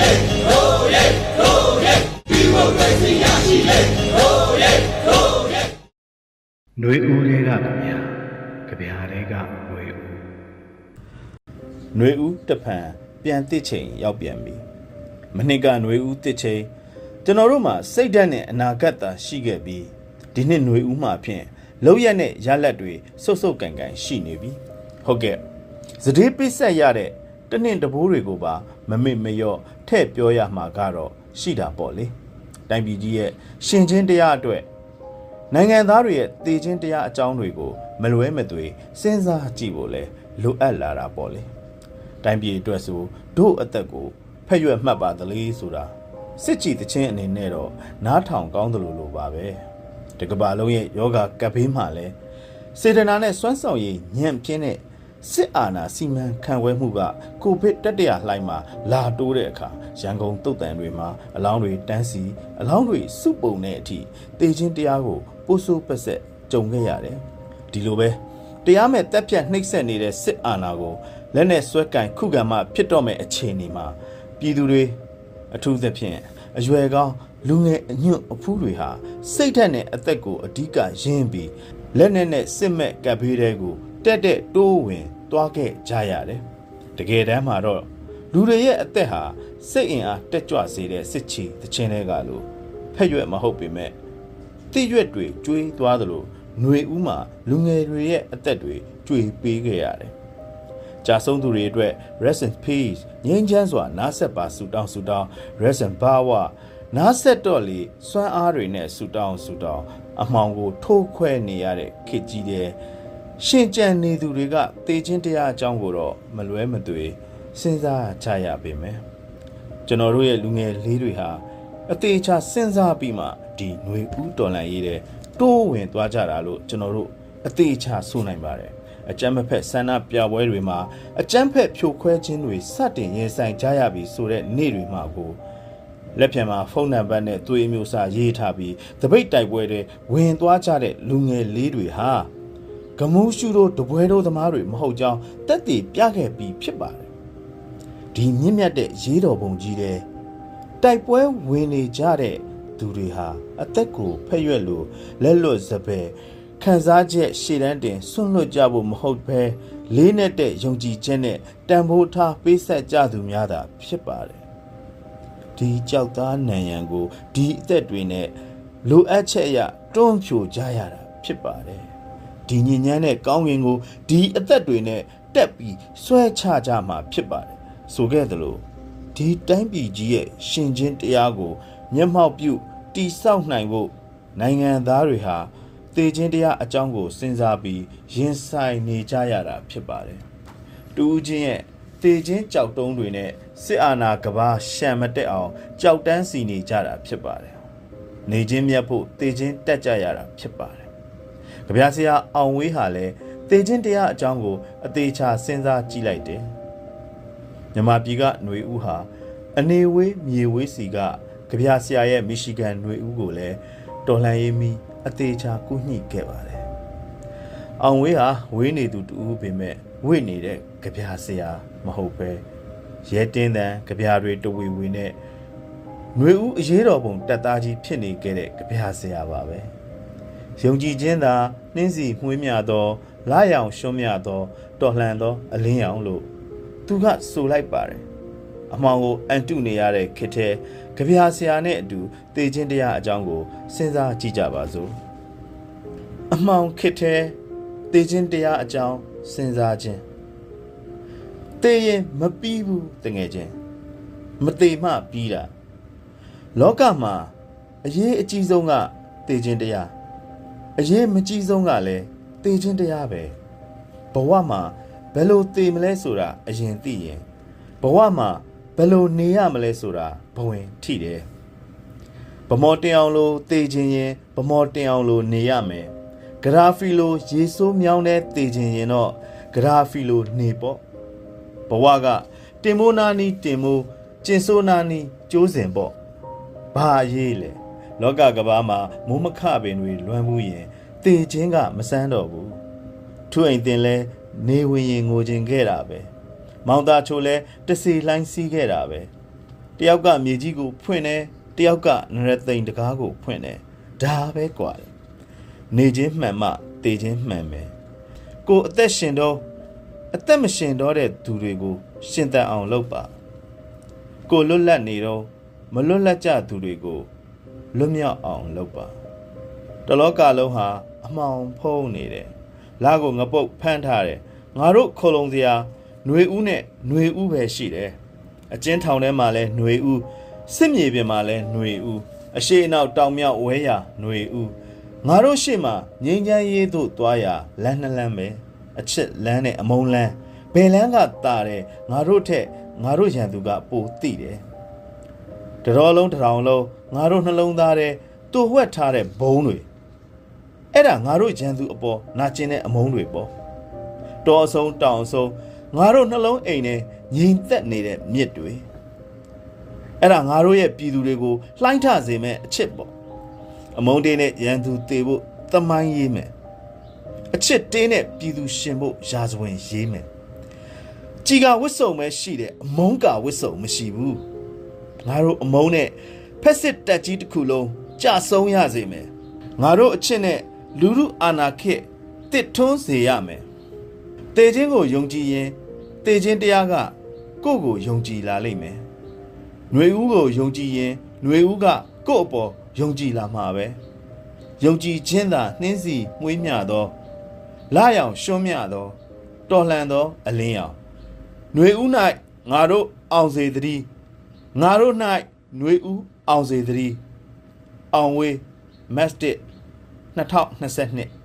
လေတို့ရဲတို့ရဲဒီမိုကရေစီရရှိလေတို့ရဲတို့ရဲ ຫນွေဦးတွေကဗျာကြဗျာတွေကຫນွေဦး ຫນွေဦးတဖန်ပြန်တစ်ချိန်ရောက်ပြန်ပြီမနှစ်ကຫນွေဦးတစ်ချိန်ကျွန်တော်တို့မှာစိတ်ဓာတ်နဲ့အနာဂတ်သာရှိခဲ့ပြီးဒီနှစ်ຫນွေဦးမှာဖြင့်လောက်ရက်နဲ့ရလက်တွေစုပ်စုပ်ကန်ကန်ရှိနေပြီဟုတ်ကဲ့စတေးပိတ်ဆက်ရတဲ့တနင့်တဘိုးတွေကိုပါမမေ့မလျော့ ထဲ့ပြောရမှာကတော့ရှိတာပေါ့လေတိုင်းပြည်ကြီးရဲ့ရှင်ချင်းတရားအတွက်နိုင်ငံသားတွေရဲ့တည်ခြင်းတရားအကြောင်းတွေကိုမလွဲမသွေစဉ်းစားကြည့်ဖို့လဲလိုအပ်လာတာပေါ့လေတိုင်းပြည်အတွက်ဆိုတို့အသက်ကိုဖက်ရွက်မှတ်ပါသလေးဆိုတာစစ်ကြည်တခြင်းအနေနဲ့တော့နားထောင်ကောင်းတယ်လို့လိုပါပဲတကဘာလုံးရဲ့ယောဂကပ်ဘေးမှာလဲစေတနာနဲ့စွမ်းဆောင်ရည်ညံ့ပြင်းတဲ့ စစ်အာဏာစီမံခန့်ခွဲမှုကကိုဗစ်တတိယလှိုင်းမှာလာတိုးတဲ့အခါရန်ကုန်တုတ်တန်တွေမှာအလောင်းတွေတန်းစီအလောင်းတွေစုပုံတဲ့အထိတေချင်းတရားကိုပိုးဆိုးပက်ဆက်ကြုံခဲ့ရတယ်ဒီလိုပဲတရားမဲ့တက်ပြတ်နှိပ်စက်နေတဲ့စစ်အာဏာကိုလက်နဲ့ဆွဲကင်ခုခံမှဖြစ်တော့မဲ့အခြေအနေမှာပြည်သူတွေအထူးသဖြင့်အရွယ်ကောင်းလူငယ်အညွန့်အဖူးတွေဟာစိတ်ဓာတ်နဲ့အသက်ကိုအဓိကရင်းပြီးလက်နဲ့နဲ့စစ်မဲ့ကပ်ဘေးတွေကို တက်တက်တိုးဝင်သွားခဲ့ကြရတယ်။တကယ်တမ်းမှာတော့လူတွေရဲ့အသက်ဟာစိတ်အင်အားတက်ကြွစေတဲ့စစ်ချီတခြင်းတွေကလို့ဖက်ရွက်မဟုတ်ပေမဲ့တိရွက်တွေကျွေးသွားသလိုຫນွေဦးမှာလူငယ်တွေရဲ့အသက်တွေကျွေပေးခဲ့ရတယ်။ကြာဆုံးသူတွေအတွက် rest in peace ငြိမ်းချမ်းစွာနားဆက်ပါဆူတောင်းဆူတောင်း rest in power နားဆက်တော့လေစွမ်းအားတွေနဲ့ဆူတောင်းဆူတောင်းအမှောင်ကိုထိုးခွဲနေရတဲ့ခေတ်ကြီးတဲ့ ရှင်ကြံနေသူတွေကတေချင်းတရားအကြောင်းကိုတော့မလွဲမသွေစဉ်းစားကြရပေမယ်ကျွန်တော်တို့ရဲ့လူငယ်လေးတွေဟာအသေးချာစဉ်းစားပြီးမှဒီຫນွေဦးတော်လန်ရေးတဲ့တိုးဝင်သွားကြတာလို့ကျွန်တော်တို့အသေးချာဆိုနိုင်ပါတယ်အကြမ်းမဖက်ဆန္ဒပြပွဲတွေမှာအကြမ်းဖက်ဖြိုခွဲခြင်းတွေစတင်ရင်ဆိုင်ကြရပြီဆိုတဲ့နေ့တွေမှာကိုလက်ဖြံမှာဖုန်းနံပါတ်နဲ့သွေးမျိုးစာရေးထားပြီးတပိတ်တိုက်ပွဲတွေဝင်သွားကြတဲ့လူငယ်လေးတွေဟာ ဂမူးရှုတို့တပွဲတို့သမားတွေမဟုတ်ကြောင်းတက်တည်ပြခဲ့ပြီးဖြစ်ပါတယ်ဒီမြင့်မြတ်တဲ့ရေးတော်ပုံကြီးတဲ့တိုက်ပွဲဝင်နေကြတဲ့သူတွေဟာအသက်ကိုဖက်ရွက်လို့လက်လွတ်စပယ်ခံစားချက်ရှည်တန်းတင်ဆွန့်လွတ်ကြဖို့မဟုတ်ဘဲလေးနဲ့တဲ့ယုံကြည်ချက်နဲ့တန်ဖိုးထားပေးဆက်ကြသူများသာဖြစ်ပါတယ်ဒီကြောက်သားနံရံကိုဒီအသက်တွေနဲ့လိုအပ်ချက်အရတွန်းဖြိုကြရတာဖြစ်ပါတယ် ဒီညဉ့်ညမ်းတဲ့ကောင်းကင်ကိုဒီအသက်တွေနဲ့တက်ပြီးဆွဲချကြမှာဖြစ်ပါတယ်ဆိုခဲ့သလိုဒီတိုင်းပြည်ကြီးရဲ့ရှင်ချင်းတရားကို မျက်မှောက်ပြုတိဆောက်နိုင်ဖို့နိုင်ငံသားတွေဟာတေခြင်းတရားအကြောင်းကိုစဉ်းစားပြီးရင်ဆိုင်နေကြရတာဖြစ်ပါတယ်တူးချင်းရဲ့တေချင်းကြောက်တုံးတွေနဲ့စစ်အာဏာကဘာရှံမတက်အောင်ကြောက်တန်းစီနေကြတာဖြစ်ပါတယ်။နေချင်းမြတ်ဖို့တေချင်းတက်ကြရတာဖြစ်ပါတယ်။ ကြပြဆရာအောင်ဝေးဟာလည်းတေချင်းတရားအကြောင်းကို အသေးချာစဉ်းစားကြည့်လိုက်တယ်။မြမပြည်ကຫນွေဦးဟာအနေဝေးမြေဝေးစီကကြပြဆရာရဲ့မီရှီဂန်ຫນွေဦးကိုလည်းတော်လှန်ရေးမီအသေးချာကူးညှိခဲ့ပါတယ်။ အောင်ဝေးဟာဝေးနေသူတူဦးပေမဲ့ဝေ့နေတဲ့ကြပြဆရာမဟုတ်ပဲရဲတင်းတန်ကြပြတွေတဝီဝီနဲ့ຫນွေဦးအရေးတော်ပုံတက်သားကြီးဖြစ်နေခဲ့တဲ့ကြပြဆရာပါပဲ ယုံကြည်ခြင်းသာနှင်းစီမှွေးမြသောလာရောင်ရှုံးမြသောတော်လှန်သောအလင်းရောင်လို့သူကဆိုလိုက်ပါတယ်အမောင်ကိုအန်တုနေရတဲ့ခေတ်ထဲကြပြဆရာနဲ့အတူတေခြင်းတရားအကြောင်းကိုစဉ်းစားကြည့်ကြပါစို့အမှောင်ခစ်တဲ့တည်ခြင်းတရားအကြောင်းစဉ်းစားခြင်းတည်ရင်မပြီးဘူးတငယ်ချင်းမတည်မှပြီးတာလောကမှာအရေးအကြီးဆုံးကတည်ခြင်းတရား အရေးမကြီးဆုံးကလည်းတည်ခြင်းတရားပဲဘဝမှာဘယ်လိုတည်မလဲဆိုတာအရင်သိရင်ဘဝမှာဘယ်လိုနေရမလဲဆိုတာဘဝင်ထိတယ်ဗမော်တင်အောင်လို့တေခြင်းရင်ဗမော်တင်အောင်လို့နေရမယ်ဂရာဖီလိုရေဆိုးမြောင်းတဲ့တေခြင်းရင်တော့ဂရာဖီလိုနေပေါ့ဘဝကတင်မိုးနာနီတင်မိုးကျင်ဆိုးနာနီကျိုးစင်ပေါ့ဘာအရေးလဲ လောကကဘာမှာမိုးမခပင်တွေလွမ်းမှုရင်တေခြင်းကမစမ်းတော့ဘူးသူ့အိမ်တင်လဲနေဝင်ရင်ငိုခြင်းခဲ့တာပဲမောင်သားချိုလဲတစီလှိုင်းစီးခဲ့တာပဲ တယောက်ကမြေကြီးကိုဖွင့်တယ်တယောက်ကနရသိန်တကားကိုဖွင့်တယ်ဒါပဲกว่าတယ်နေချင်းမှန်မှတေချင်းမှန်မယ်ကိုအသက်ရှင်တော့အသက်မရှင်တော့တဲ့သူတွေကိုရှင်သန်အောင်လုပ်ပါကိုလွတ်လပ်နေတော့မလွတ်လပ်ကြသူတွေကို လွတ်မြောက်အောင်လုပ်ပါတလောကလုံးဟာအမှောင်ဖုံးနေတယ်လာကိုငပုတ်ဖမ်းထားတယ်ငါတို့ခလုံးစရာຫນွေဦးနဲ့ຫນွေဦးပဲရှိတယ်အကျဉ်းထောင်ထဲမှာလဲຫນွေဦးစစ်မြေပြင်မှာလဲຫນွေဦးအရှိအနောက်တောင်မြောက်ဝဲရာຫນွေဦးငါတို့ရှေ့မှာငိမ့်ချမ်းရေးတို့သွားရာလမ်းနှစ်လမ်းပဲအချစ်လမ်းနဲ့အမုံလမ်းဘယ်လမ်းကတာတယ်ငါတို့ထက်ငါတို့ရန်သူကပိုတိတယ် တတော်လုံးတစ်ထောင်လုံးငါတို့နှလုံးသားထဲတူဝှက်ထားတဲ့ဘုံတွေအဲ့ဒါငါတို့ရန်သူအပေါ်နာကျင်တဲ့အမုန်းတွေပေါ့တော်အဆုံးတောင်အဆုံးငါတို့နှလုံးအိမ်နဲ့ငြိမ်သက်နေတဲ့မြစ်တွေအဲ့ဒါငါတို့ရဲ့ပြည်သူတွေကိုလှိုင်းထစေမဲ့အချစ်ပေါ့အမုန်းတင်းနဲ့ရန်သူတေဖို့သမိုင်းရေးမယ်အချစ်တင်းနဲ့ပြည်သူရှင်ဖို့ရာဇဝင်ရေးမယ်ကြည်ကဝစ်စုံပဲရှိတယ်အမုန်းကဝစ်စုံမရှိဘူး ငါတို့အမုန်းနဲ့ဖက်စစ်တက်ကြီးတစ်ခုလုံးကြဆုံးရစေမယ်ငါတို့အချစ်နဲ့လူလူအာနာခေတ်တစ်ထွန်းစေရမယ်တေခြင်းကိုယုံကြည်ရင်တေခြင်းတရားကကိုယ့်ကိုယုံကြည်လာလိမ့်မယ်ຫນွေဦးကိုယုံကြည်ရင်ຫນွေဦးကကိုယ့်အပေါ်ယုံကြည်လာမှာပဲယုံကြည်ခြင်းသာနှင်းစီမွေးမြသောလာရောင်ရှွံ့မြသောတော်လှန်သောအလင်းရောင်ຫນွေဦး၌ငါတို့အောင်စေတည်း ငါတို့၌ຫນွေဦးအောင်စေတည်းအောင်ဝေးမက်စတစ်2022